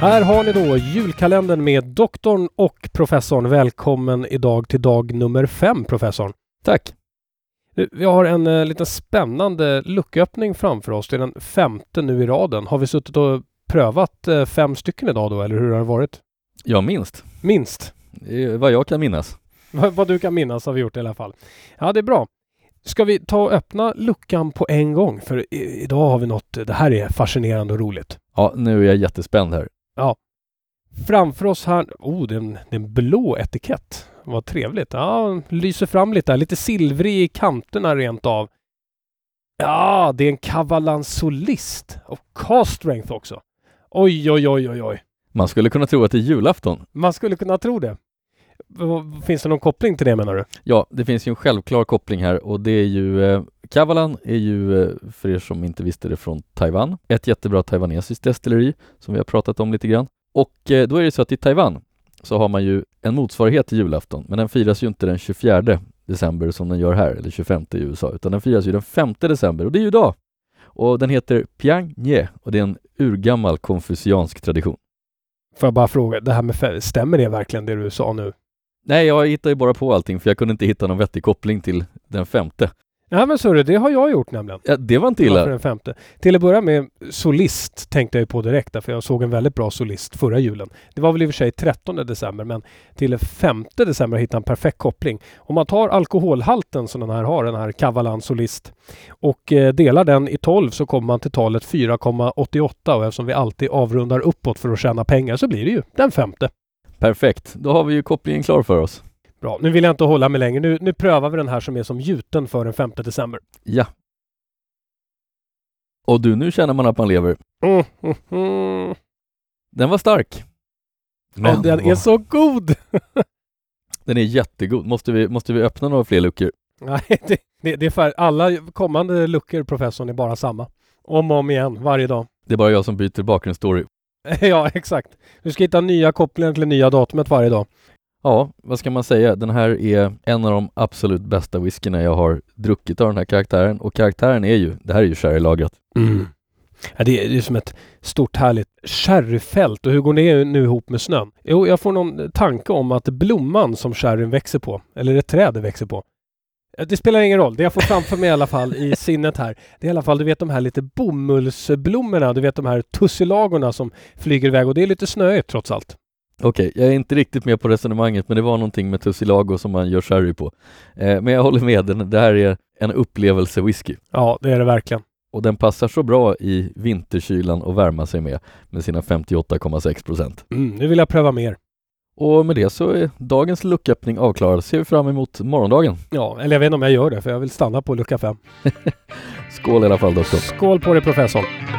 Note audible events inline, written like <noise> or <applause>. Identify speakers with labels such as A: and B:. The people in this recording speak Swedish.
A: Här har ni då julkalendern med doktorn och professorn. Välkommen idag till dag nummer fem, professorn.
B: Tack!
A: Vi har en eh, liten spännande lucköppning framför oss. Det är den femte nu i raden. Har vi suttit och prövat eh, fem stycken idag då, eller hur har det varit?
B: Ja, minst.
A: Minst.
B: Eh, Vad jag kan minnas.
A: Vad du kan minnas har vi gjort i alla fall. Ja, det är bra. Ska vi ta och öppna luckan på en gång? För idag har vi något, det här är fascinerande och roligt.
B: Ja, nu är jag jättespänd här.
A: Framför oss här, oh det är en, blå etikett. Vad trevligt. Ja, lyser fram lite här. Lite silvrig i kanterna rent av. Ja, det är en Kavalan Solist. Och cast strength också. Oj, oj, oj, oj, oj.
B: Man skulle kunna tro att det är julafton.
A: Man skulle kunna tro det. Finns det någon koppling till det menar du?
B: Ja, det finns ju en självklar koppling här och det är ju eh, Kavalan är ju, eh, för er som inte visste det, från Taiwan. Ett jättebra taiwanesiskt destilleri som vi har pratat om lite grann. Och eh, då är det så att i Taiwan så har man ju en motsvarighet till julafton, men den firas ju inte den 24 december som den gör här, eller 25 i USA, utan den firas ju den 5 december och det är ju idag. Och den heter Piang Nye och det är en urgammal konfuciansk tradition.
A: Får jag bara fråga, det här med stämmer det verkligen det du sa nu?
B: Nej, jag hittar ju bara på allting för jag kunde inte hitta någon vettig koppling till den femte.
A: Ja men är det, har jag gjort nämligen.
B: Ja, det var inte illa.
A: den femte? Till att börja med solist tänkte jag ju på direkt därför jag såg en väldigt bra solist förra julen. Det var väl i och för sig 13 december men till den 5 december hittade en perfekt koppling. Om man tar alkoholhalten som den här har, den här Kavalan Solist och eh, delar den i 12 så kommer man till talet 4,88 och eftersom vi alltid avrundar uppåt för att tjäna pengar så blir det ju den femte.
B: Perfekt, då har vi ju kopplingen klar för oss.
A: Bra, nu vill jag inte hålla mig längre. Nu, nu prövar vi den här som är som gjuten för den 5 december.
B: Ja. Och du, nu känner man att man lever.
A: Mm, mm, mm.
B: Den var stark.
A: Men den är så god! <laughs>
B: den är jättegod. Måste vi, måste vi öppna några fler luckor?
A: Nej, <laughs> det, det, det är för alla kommande luckor professorn är bara samma. Om och om igen, varje dag.
B: Det är bara jag som byter bakgrundsstory. <laughs>
A: ja, exakt. Du ska hitta nya kopplingar till nya datumet varje dag.
B: Ja, vad ska man säga? Den här är en av de absolut bästa whiskyna jag har druckit av den här karaktären. Och karaktären är ju, det här är ju sherrylagrat. Mm.
A: Ja, det, är, ju som ett stort härligt sherryfält. Och hur går det nu ihop med snön? Jo, jag får någon tanke om att blomman som sherryn växer på, eller ett träd det växer på. Det spelar ingen roll. Det jag får framför mig i alla fall i sinnet här. Det är i alla fall, du vet de här lite bomullsblommorna, du vet de här tussilagorna som flyger iväg och det är lite snöigt trots allt.
B: Okej, jag är inte riktigt med på resonemanget men det var någonting med Tussilago som man gör sherry på. Eh, men jag håller med, den, det här är en upplevelse-whisky.
A: Ja, det är det verkligen.
B: Och den passar så bra i vinterkylan att värma sig med, med sina 58,6 procent.
A: Mm, nu vill jag pröva mer.
B: Och med det så är dagens lucköppning avklarad. Ser vi fram emot morgondagen.
A: Ja, eller jag vet inte om jag gör det för jag vill stanna på lucka fem. <laughs>
B: Skål i alla fall doktor.
A: Skål på dig professorn!